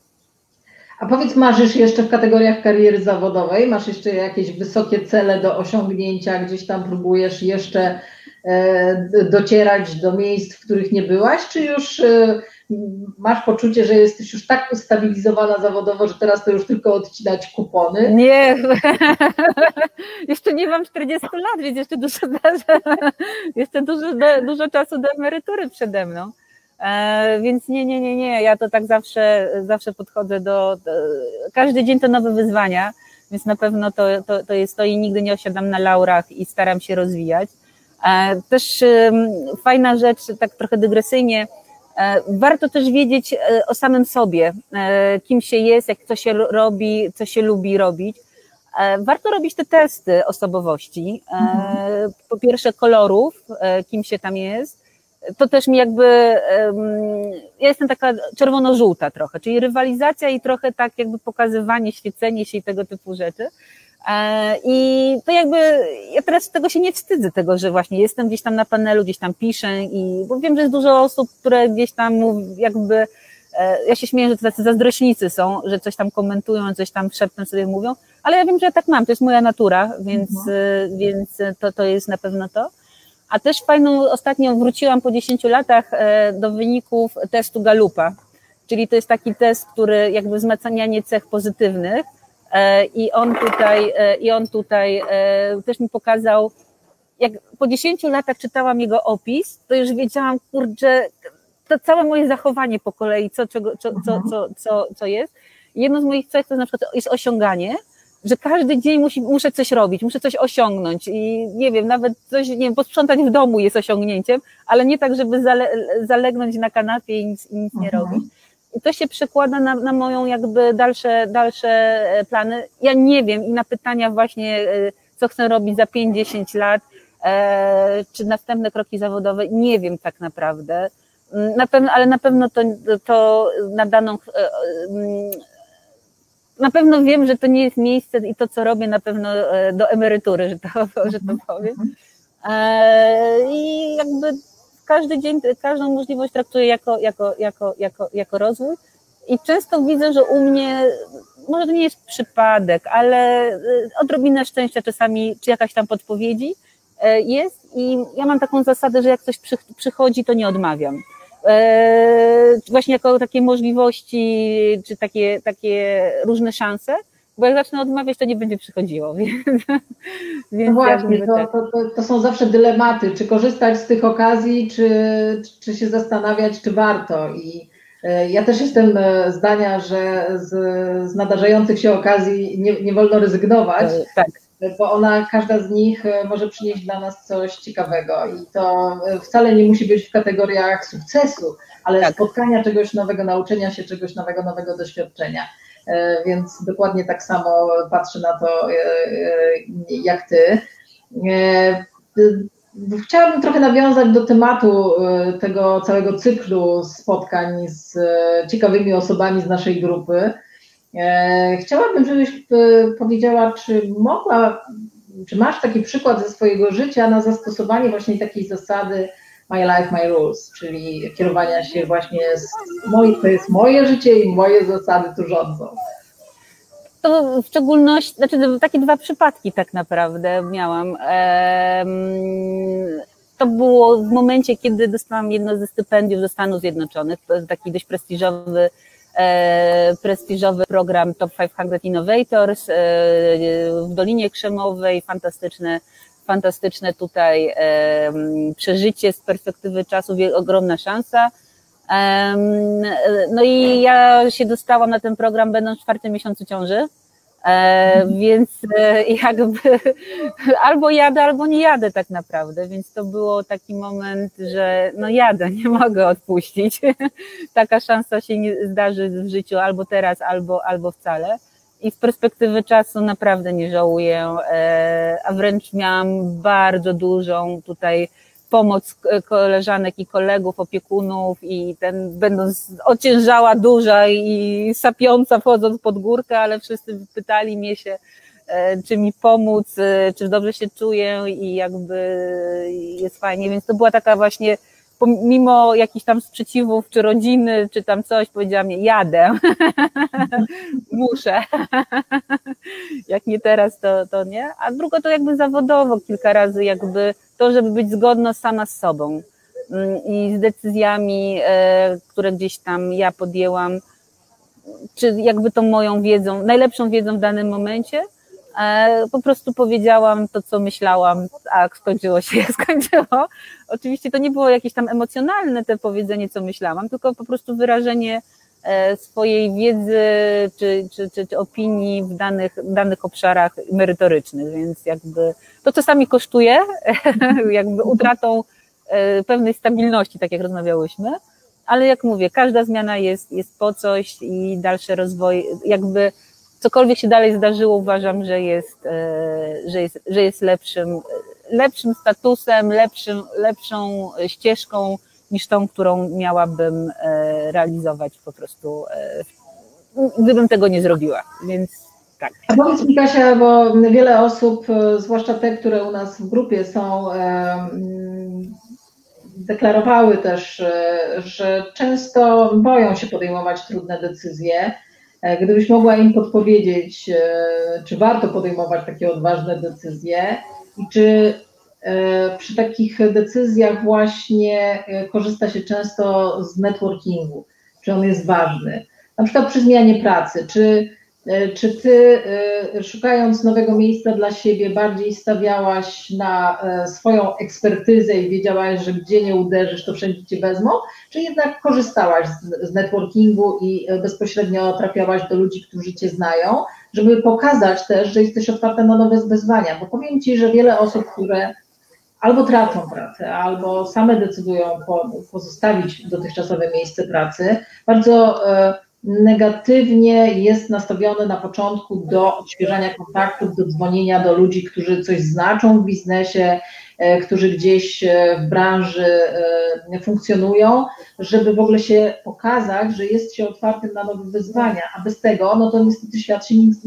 A powiedz, marzysz jeszcze w kategoriach kariery zawodowej? Masz jeszcze jakieś wysokie cele do osiągnięcia? Gdzieś tam próbujesz jeszcze e, docierać do miejsc, w których nie byłaś? Czy już e, masz poczucie, że jesteś już tak ustabilizowana zawodowo, że teraz to już tylko odcinać kupony? Nie, jeszcze nie mam 40 lat, więc jeszcze dużo, jeszcze dużo, dużo czasu do emerytury przede mną. E, więc nie, nie, nie, nie. Ja to tak zawsze, zawsze podchodzę do, do. Każdy dzień to nowe wyzwania, więc na pewno to, to, to jest to i nigdy nie osiadam na laurach i staram się rozwijać. E, też fajna rzecz, tak trochę dygresyjnie, e, warto też wiedzieć o samym sobie, kim się jest, jak co się robi, co się lubi robić. Warto robić te testy osobowości. Mhm. Po pierwsze kolorów, kim się tam jest, to też mi jakby, ja jestem taka czerwono-żółta trochę, czyli rywalizacja i trochę tak jakby pokazywanie, świecenie się i tego typu rzeczy. E, I to jakby, ja teraz tego się nie wstydzę, tego, że właśnie jestem gdzieś tam na panelu, gdzieś tam piszę i, bo wiem, że jest dużo osób, które gdzieś tam jakby, e, ja się śmieję, że to tacy zazdrośnicy są, że coś tam komentują, coś tam szeptem sobie mówią, ale ja wiem, że ja tak mam, to jest moja natura, więc, mhm. więc to, to jest na pewno to. A też fajną, ostatnio wróciłam po 10 latach e, do wyników testu Galupa, czyli to jest taki test, który jakby wzmacnianie cech pozytywnych. E, i on tutaj, e, i on tutaj też mi pokazał, jak po 10 latach czytałam jego opis, to już wiedziałam, kurczę, to całe moje zachowanie po kolei, co, czego, co, co, co, co, co jest. Jedno z moich cech to na przykład jest osiąganie, że każdy dzień musi, muszę coś robić, muszę coś osiągnąć i nie wiem, nawet coś, nie wiem, posprzątać w domu jest osiągnięciem, ale nie tak, żeby zale, zalegnąć na kanapie i nic, i nic nie mhm. robić. I to się przekłada na, na moją jakby dalsze, dalsze e, plany. Ja nie wiem i na pytania właśnie, e, co chcę robić za 5-10 lat, e, czy następne kroki zawodowe, nie wiem tak naprawdę. Mm, na pewno, ale na pewno to, to na daną na pewno wiem, że to nie jest miejsce i to, co robię, na pewno e, do emerytury, że to, że to powiem. E, I jakby każdy dzień, każdą możliwość traktuję jako, jako, jako, jako, jako rozwój. I często widzę, że u mnie, może to nie jest przypadek, ale e, odrobinę szczęścia czasami, czy jakaś tam podpowiedzi jest. I ja mam taką zasadę, że jak coś przychodzi, to nie odmawiam. E, właśnie jako takie możliwości, czy takie, takie różne szanse, bo jak zacznę odmawiać, to nie będzie przychodziło. Więc, więc no właśnie, to, tak. to, to, to, są zawsze dylematy, czy korzystać z tych okazji, czy, czy się zastanawiać, czy warto. I e, ja też jestem e, zdania, że z, z nadarzających się okazji nie, nie wolno rezygnować. Tak bo ona, każda z nich e, może przynieść dla nas coś ciekawego i to e, wcale nie musi być w kategoriach sukcesu, ale tak. spotkania czegoś nowego, nauczenia się czegoś nowego, nowego doświadczenia. E, więc dokładnie tak samo patrzę na to jak ty. Chciałabym trochę nawiązać do tematu tego całego cyklu spotkań z ciekawymi osobami z naszej grupy. E, chciałabym, żebyś e, powiedziała, czy mogła, czy masz taki przykład ze swojego życia na zastosowanie właśnie takiej zasady My Life, My Rules, czyli kierowania się właśnie z to jest moje życie i moje zasady tu rządzą. To w szczególności, znaczy takie dwa przypadki tak naprawdę miałam. To było w momencie, kiedy dostałam jedno ze stypendiów do Stanów Zjednoczonych, taki dość prestiżowy prestiżowy program Top 500 Innovators e, w Dolinie Krzemowej, fantastyczne, fantastyczne tutaj e, przeżycie z perspektywy czasu, ogromna szansa. No i ja się dostałam na ten program będąc w czwartym miesiącu ciąży E, więc e, jakby albo jadę, albo nie jadę tak naprawdę, więc to było taki moment, że no jadę, nie mogę odpuścić. Taka szansa się nie zdarzy w życiu albo teraz, albo, albo wcale. I z perspektywy czasu naprawdę nie żałuję, e, a wręcz miałam bardzo dużą tutaj pomoc koleżanek i kolegów, opiekunów i ten, będąc ociężała, duża i sapiąca wchodząc pod górkę, ale wszyscy pytali mnie się, czy mi pomóc, czy dobrze się czuję i jakby jest fajnie, więc to była taka właśnie pomimo jakichś tam sprzeciwów, czy rodziny, czy tam coś, powiedziałam, nie, jadę, muszę. Jak nie teraz, to, to nie. A drugo to jakby zawodowo kilka razy, jakby to, żeby być zgodna sama z sobą mm, i z decyzjami, e, które gdzieś tam ja podjęłam, czy jakby tą moją wiedzą, najlepszą wiedzą w danym momencie, po prostu powiedziałam to, co myślałam, a skończyło się, jak skończyło. Oczywiście to nie było jakieś tam emocjonalne te powiedzenie, co myślałam, tylko po prostu wyrażenie e, swojej wiedzy czy, czy, czy, czy opinii w danych, danych obszarach merytorycznych, więc jakby to czasami kosztuje, jakby utratą e, pewnej stabilności, tak jak rozmawiałyśmy, ale jak mówię, każda zmiana jest, jest po coś i dalszy rozwój, jakby cokolwiek się dalej zdarzyło, uważam, że jest, e, że jest, że jest lepszym, lepszym statusem, lepszym, lepszą ścieżką niż tą, którą miałabym e, realizować po prostu, e, gdybym tego nie zrobiła. Więc tak. A powiedz mi Kasia, bo wiele osób, zwłaszcza te, które u nas w grupie są, deklarowały też, że często boją się podejmować trudne decyzje gdybyś mogła im podpowiedzieć, e, czy warto podejmować takie odważne decyzje i czy e, przy takich decyzjach właśnie korzysta się często z networkingu, czy on jest ważny, na przykład przy zmianie pracy, czy E, czy ty, e, szukając nowego miejsca dla siebie, bardziej stawiałaś na e, swoją ekspertyzę i wiedziałaś, że gdzie nie uderzysz, to wszędzie cię wezmą, czy jednak korzystałaś z, networkingu i bezpośrednio trafiałaś do ludzi, którzy cię znają, żeby pokazać też, że jesteś otwarta na nowe wyzwania? Bo powiem ci, że wiele osób, które albo tracą pracę, albo same decydują pozostawić dotychczasowe miejsce pracy, bardzo negatywnie jest nastawiony na początku do odświeżania kontaktów, do dzwonienia do ludzi, którzy coś znaczą w biznesie, e, którzy gdzieś e, w branży e, funkcjonują, żeby w ogóle się pokazać, że jest się otwartym na nowe wyzwania, a bez tego, no to niestety świat się nic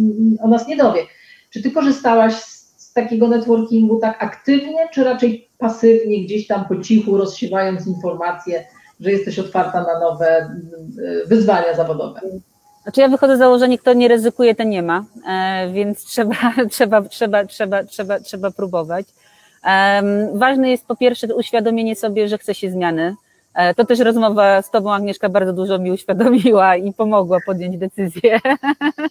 o nas nie dowie. Czy ty korzystałaś z takiego networkingu tak aktywnie, czy raczej pasywnie, gdzieś tam po cichu, rozsiewając informacje że jesteś otwarta na nowe y, wyzwania zawodowe. Znaczy ja wychodzę z założenia, kto nie ryzykuje, ten nie ma, e, więc trzeba, trzeba, trzeba, trzeba, trzeba, trzeba próbować. Ważne jest po pierwsze uświadomienie sobie, że chce się zmiany. E, to też rozmowa z Tobą, Agnieszka, bardzo dużo mi uświadomiła i pomogła podjąć decyzję.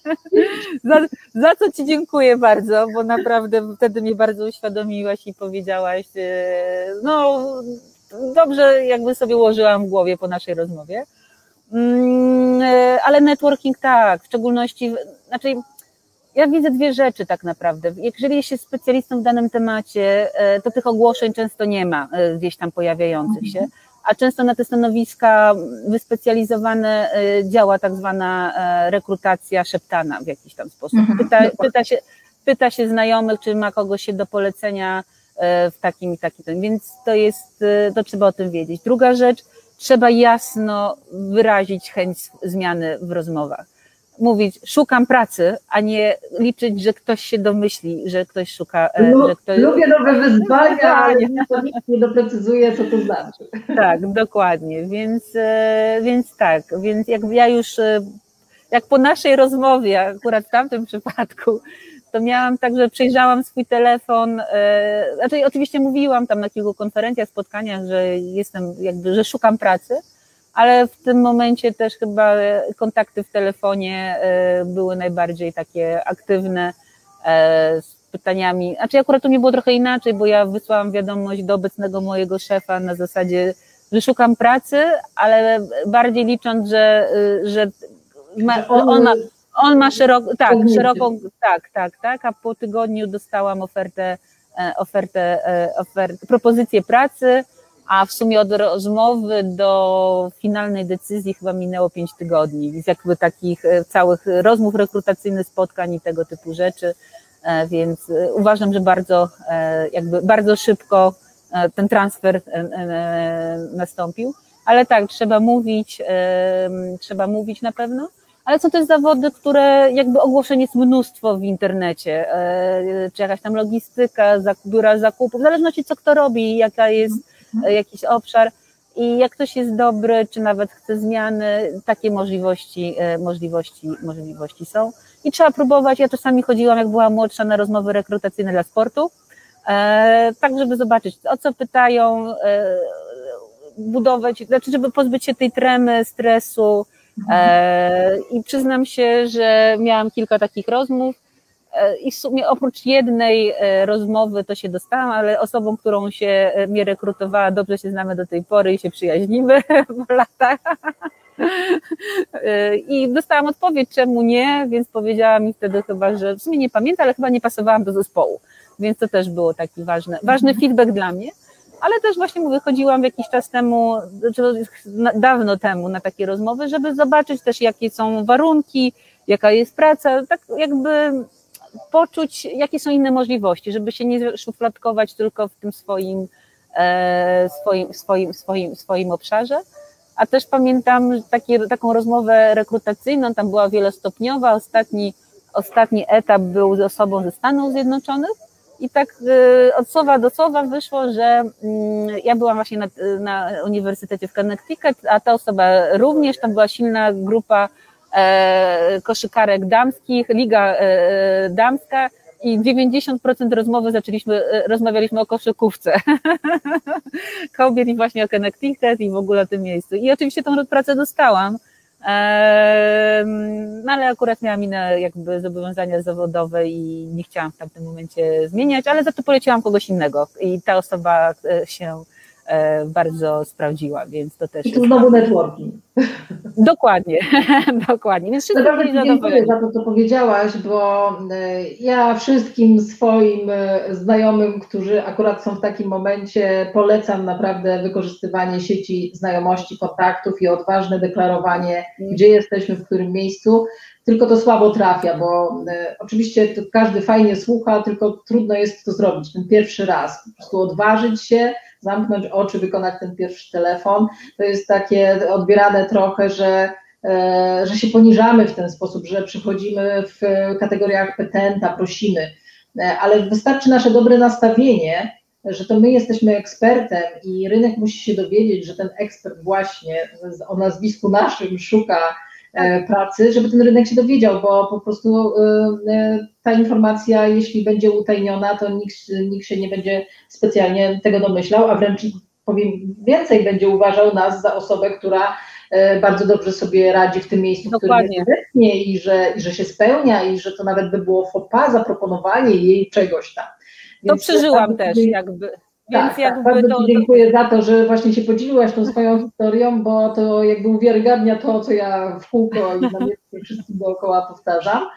za, za co Ci dziękuję bardzo, bo naprawdę wtedy mnie bardzo uświadomiłaś i powiedziałaś, e, no dobrze jakby sobie ułożyłam w głowie po naszej rozmowie. Mm, e, ale networking tak, w szczególności, znaczy ja widzę dwie rzeczy tak naprawdę. Jeżeli jest się specjalistą w danym temacie, e, to tych ogłoszeń często nie ma e, gdzieś tam pojawiających się, a często na te stanowiska wyspecjalizowane działa tak zwana rekrutacja szeptana w jakiś tam sposób. Mhm. Pyta, pyta, się, pyta się znajomych, czy ma kogoś się do polecenia, w takim i takim. Więc to jest, e, to trzeba o tym wiedzieć. Druga rzecz, trzeba jasno wyrazić chęć zmiany w rozmowach. Mówić, szukam pracy, a nie liczyć, że ktoś się domyśli, że ktoś szuka. E, że ktoś... Lubię nowe wyzwania, ale to nikt nie doprecyzuje, co to znaczy. Tak, dokładnie. Więc, więc tak, więc jak ja już, jak po naszej rozmowie, akurat w tamtym przypadku, to miałam tak, że przejrzałam swój telefon, e, znaczy oczywiście mówiłam tam na kilku konferencjach, spotkaniach, że jestem jakby, że szukam pracy, ale w tym momencie też chyba kontakty w telefonie e, były najbardziej takie aktywne e, z pytaniami. Znaczy akurat to nie było trochę inaczej, bo ja wysłałam wiadomość do obecnego mojego szefa na zasadzie, że szukam pracy, ale bardziej licząc, że, że ma, on ma, on ma szeroką, tak, szeroką, tak, tak, tak, a po tygodniu dostałam ofertę, e, ofertę, e, ofertę, propozycję pracy, a w sumie od rozmowy do finalnej decyzji chyba minęło pięć tygodni, więc jakby takich e, całych rozmów rekrutacyjnych, spotkań i tego typu rzeczy, więc uważam, że bardzo, jakby bardzo szybko ten transfer nastąpił. Ale tak, trzeba mówić, trzeba mówić na pewno ale są też zawody, które jakby ogłoszeń jest mnóstwo w internecie, e, czy jakaś tam logistyka, biura zakupów, w zależności co kto robi, jaka jest e, jakiś obszar i jak ktoś jest dobry, czy nawet chce zmiany, takie możliwości, e, możliwości, możliwości są. I trzeba próbować. Ja czasami chodziłam, jak była młodsza, na rozmowy rekrutacyjne dla sportu, tak żeby zobaczyć, o co pytają, budować, znaczy, żeby pozbyć się tej tremy, stresu, E, I przyznam się, że miałam kilka takich rozmów e, i w sumie oprócz jednej e, rozmowy to się dostałam, ale osobą, którą się mnie rekrutowała, dobrze się znamy do tej pory i się przyjaźnimy w latach. I dostałam odpowiedź, czemu nie, więc powiedziała mi wtedy chyba, że w sumie nie pamiętam, ale chyba nie pasowałam do zespołu. Więc to też było taki ważny, ważny feedback dla mnie ale też właśnie mówię, chodziłam jakiś czas temu, znaczy dawno temu na takie rozmowy, żeby zobaczyć też, jakie są warunki, jaka jest praca, tak jakby poczuć, jakie są inne możliwości, żeby się nie szufladkować tylko w tym swoim, e, swoim, swoim, swoim, swoim obszarze. A też pamiętam taką rozmowę rekrutacyjną, tam była wielostopniowa, ostatni, ostatni etap był z osobą ze Stanów Zjednoczonych, i tak y, od słowa do słowa wyszło, że mm, ja byłam właśnie na, na Uniwersytecie w Connecticut, a ta osoba również, tam była silna grupa e, koszykarek damskich, liga e, damska i 90% rozmowy zaczęliśmy, e, rozmawialiśmy o koszykówce kobiet i właśnie o Connecticut i w ogóle o tym miejscu. I oczywiście tą pracę dostałam, no ale akurat miałam inne jakby zobowiązania zawodowe i nie chciałam w tamtym momencie zmieniać, ale za to poleciłam kogoś innego. I ta osoba e, się bardzo sprawdziła, więc to też. I tu znowu networking. Dokładnie, dokładnie. Więc Naprawdę dziękuję za to, co powiedziałaś, bo e, ja wszystkim swoim znajomym, którzy akurat są w takim momencie, polecam naprawdę wykorzystywanie sieci znajomości, kontaktów i odważne deklarowanie, gdzie jesteśmy, w którym miejscu. Tylko to słabo trafia, bo oczywiście każdy fajnie słucha, tylko trudno jest to zrobić ten pierwszy raz. Po prostu odważyć się, zamknąć oczy, wykonać ten pierwszy telefon. To jest takie odbierane trochę, że, e, że się poniżamy w ten sposób, że przychodzimy w kategoriach petenta, prosimy, e, ale wystarczy nasze dobre nastawienie, że to my jesteśmy ekspertem i rynek musi się dowiedzieć, że ten ekspert właśnie o nazwisku naszym szuka pracy, żeby ten rynek się dowiedział, bo po prostu e, e, ta informacja, jeśli będzie utajniona, to nikt, nikt się nie będzie specjalnie tego domyślał, a wręcz powiem więcej, będzie uważał nas za osobę, która bardzo dobrze sobie radzi w tym miejscu, Dokładnie. w którym jest obecnie i że, i że się spełnia i że to nawet by było fopa zaproponowanie jej czegoś tam. Więc to przeżyłam też jakby. Tak, tak, bardzo to, dziękuję za to, że właśnie się podzieliłaś tą swoją historią, bo to jakby uwiarygadnia to, co ja w kółko i na wszystkim dookoła powtarzam.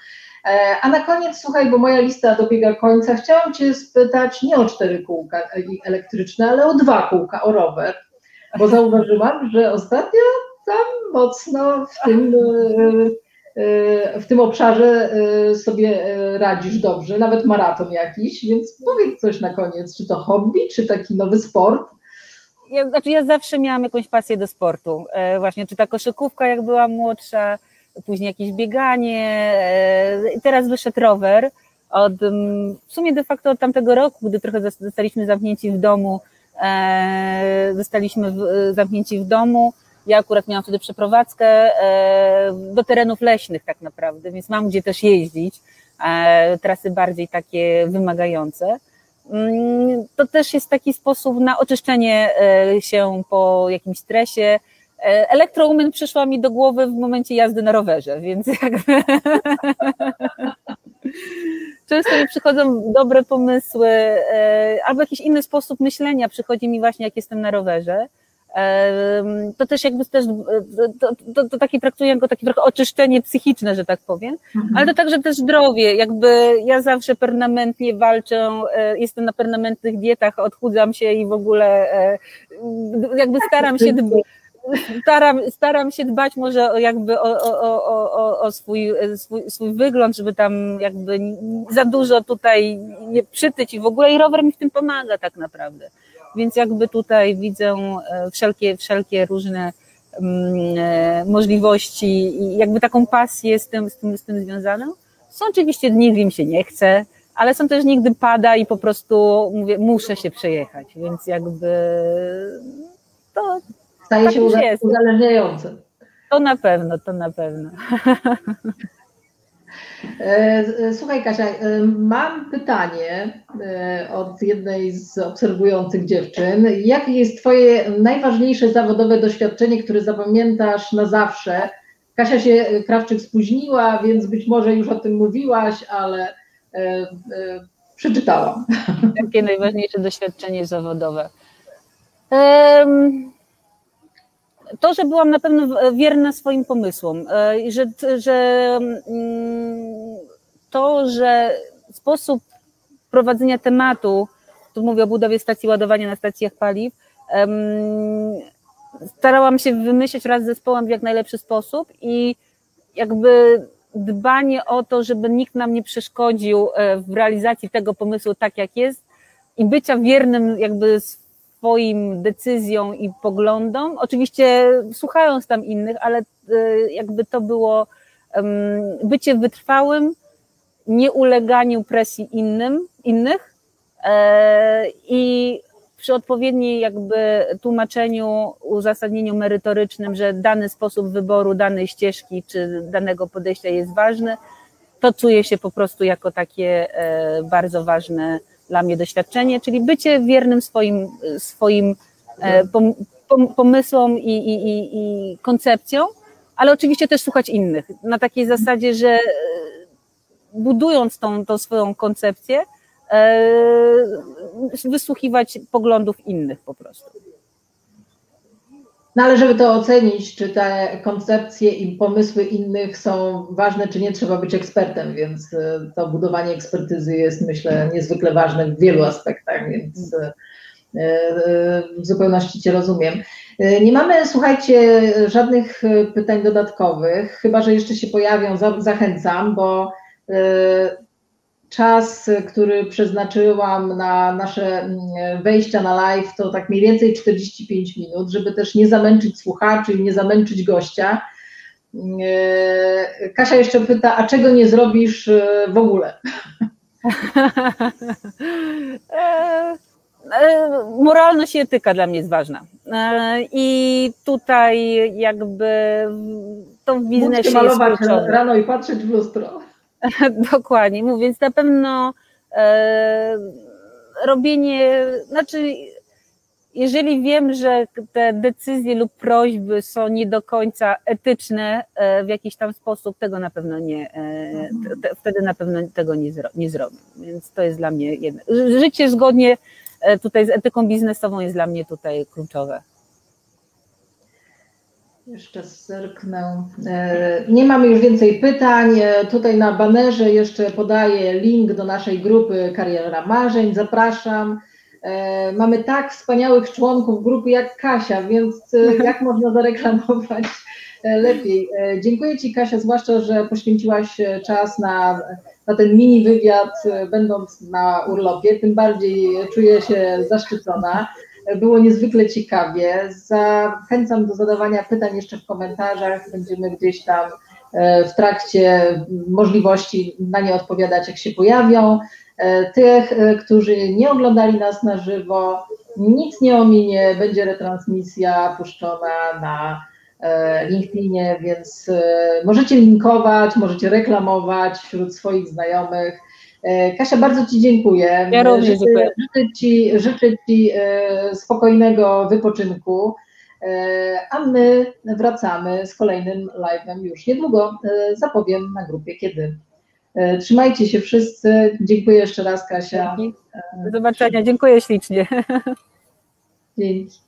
E, a na koniec, słuchaj, bo moja lista dobiega końca, chciałam Cię spytać nie o cztery kółka elektryczne, ale o dwa kółka, o rower, bo zauważyłam, że ostatnio tam mocno w tym e, w tym obszarze e, sobie e, radzisz dobrze, nawet maraton jakiś, więc powiedz coś na koniec, czy to hobby, czy taki nowy sport? Ja, znaczy ja zawsze miałam jakąś pasję do sportu, e, właśnie czy ta koszykówka jak była młodsza, później jakieś bieganie, teraz wyszedł rower, od, w sumie de facto od tamtego roku, gdy trochę zostaliśmy zamknięci w domu, zostaliśmy zamknięci w domu, ja akurat miałam wtedy przeprowadzkę e, do terenów leśnych tak naprawdę, więc mam gdzie też jeździć, e, trasy bardziej takie wymagające. Mm, to też jest taki sposób na oczyszczenie e, się po jakimś stresie. Elektroumen przyszła mi do głowy w momencie jazdy na rowerze, więc jakby często mi przychodzą dobre pomysły, albo jakiś inny sposób myślenia przychodzi mi właśnie jak jestem na rowerze to też jakby też, to, to, to takie traktuję jako takie trochę oczyszczenie psychiczne, że tak powiem, mhm. ale to także też zdrowie, jakby ja zawsze permanentnie walczę, e, jestem na permanentnych dietach, odchudzam się i w ogóle e, jakby staram się staram, staram się dbać może jakby o, o, o, o swój, swój, swój wygląd, żeby tam jakby za dużo tutaj nie przytyć i w ogóle i rower mi w tym pomaga tak naprawdę. Więc jakby tutaj widzę wszelkie, wszelkie różne mm, możliwości i jakby taką pasję z tym, z tym, z tym związaną. Są oczywiście dni, gdy im się nie chce, ale są też nigdy pada i po prostu mówię, muszę się przejechać, więc jakby to. Staje tak się uzależniające. To na pewno, to na pewno. E, e, Słuchaj Kasia, e, mam pytanie od jednej z obserwujących dziewczyn. Jakie jest Twoje najważniejsze zawodowe doświadczenie, które zapamiętasz na zawsze? Kasia się Krawczyk spóźniła, więc być może już o tym mówiłaś, ale przeczytałam. Jakie najważniejsze doświadczenie zawodowe? Em, To, że byłam na pewno wierna swoim pomysłom, e, że, że mm, to, że sposób prowadzenia tematu, tu mówię o budowie stacji ładowania na stacjach paliw, starałam się wymyśleć wraz z zespołem w jak najlepszy sposób i jakby dbanie o to, żeby nikt nam nie przeszkodził e, w realizacji tego pomysłu tak jak jest i bycia wiernym jakby swoim decyzjom i poglądom, oczywiście słuchając tam innych, ale e, jakby to było bycie wytrwałym, nie uleganiu presji innym, innych e, i przy odpowiedniej jakby tłumaczeniu, uzasadnieniu merytorycznym, że dany sposób wyboru danej ścieżki czy danego podejścia jest ważny, to czuję się po prostu jako takie e, bardzo ważne dla mnie doświadczenie, czyli bycie wiernym swoim, swoim e, pom, pom, pomysłom i, i, i, i koncepcjom, ale oczywiście też słuchać innych. Na takiej zasadzie, że e, budując tą, tą swoją koncepcję, e, wysłuchiwać poglądów innych po prostu. No ale żeby to ocenić, czy te koncepcje i pomysły innych są ważne, czy nie, trzeba być ekspertem, więc e, to budowanie ekspertyzy jest, myślę, niezwykle ważne w wielu aspektach, więc e, e, w zupełności Cię rozumiem. Nie mamy, słuchajcie, żadnych pytań dodatkowych, chyba że jeszcze się pojawią, za- zachęcam, bo czas, który przeznaczyłam na nasze mm, wejścia na live, to tak mniej więcej 45 minut, żeby też nie zamęczyć słuchaczy i nie zamęczyć gościa. E, Kasia jeszcze pyta, a czego nie zrobisz e, w ogóle? E, e, Moralność i etyka dla mnie jest ważna. E, I tutaj jakby to w biznesie jest malować kluczowe. rano i patrzeć w lustro. Dokładnie, mówię, więc na pewno e, robienie, znaczy jeżeli wiem, że te decyzje lub prośby są nie do końca etyczne e, w jakiś tam sposób, tego na pewno nie, e, te, wtedy na pewno tego nie, zro, nie zrobię. Więc to jest dla mnie jedno. Ży- Życie zgodnie e, tutaj z etyką biznesową jest dla mnie tutaj kluczowe. Jeszcze zerknę. E, Nie mamy już więcej pytań. E, Tutaj na banerze jeszcze podaję link do naszej grupy Kariera Marzeń. Zapraszam. E, Mamy tak wspaniałych członków grupy jak Kasia, więc jak można zareklamować lepiej? Dziękuję Ci Kasia, zwłaszcza, że poświęciłaś czas na, na ten mini wywiad, będąc na urlopie. Tym bardziej czuję się zaszczycona. Było niezwykle ciekawie. Zachęcam do zadawania pytań jeszcze w komentarzach. Będziemy gdzieś tam e, w trakcie możliwości na nie odpowiadać, jak się pojawią. E, Tych, e, którzy nie oglądali nas na żywo, nic nie ominie, będzie retransmisja puszczona na LinkedInie, więc możecie linkować, możecie reklamować wśród swoich znajomych. E, Kasia, bardzo Ci dziękuję. Ja również Życzę- dziękuję. Życzę Ci, życzę ci e, spokojnego wypoczynku, e, a my wracamy z kolejnym live'em już niedługo. Zapowiem na grupie kiedy. Trzymajcie się wszyscy. Dziękuję jeszcze raz, Kasia. Dzięki. Do zobaczenia. Dziękuję ślicznie. Dzięki.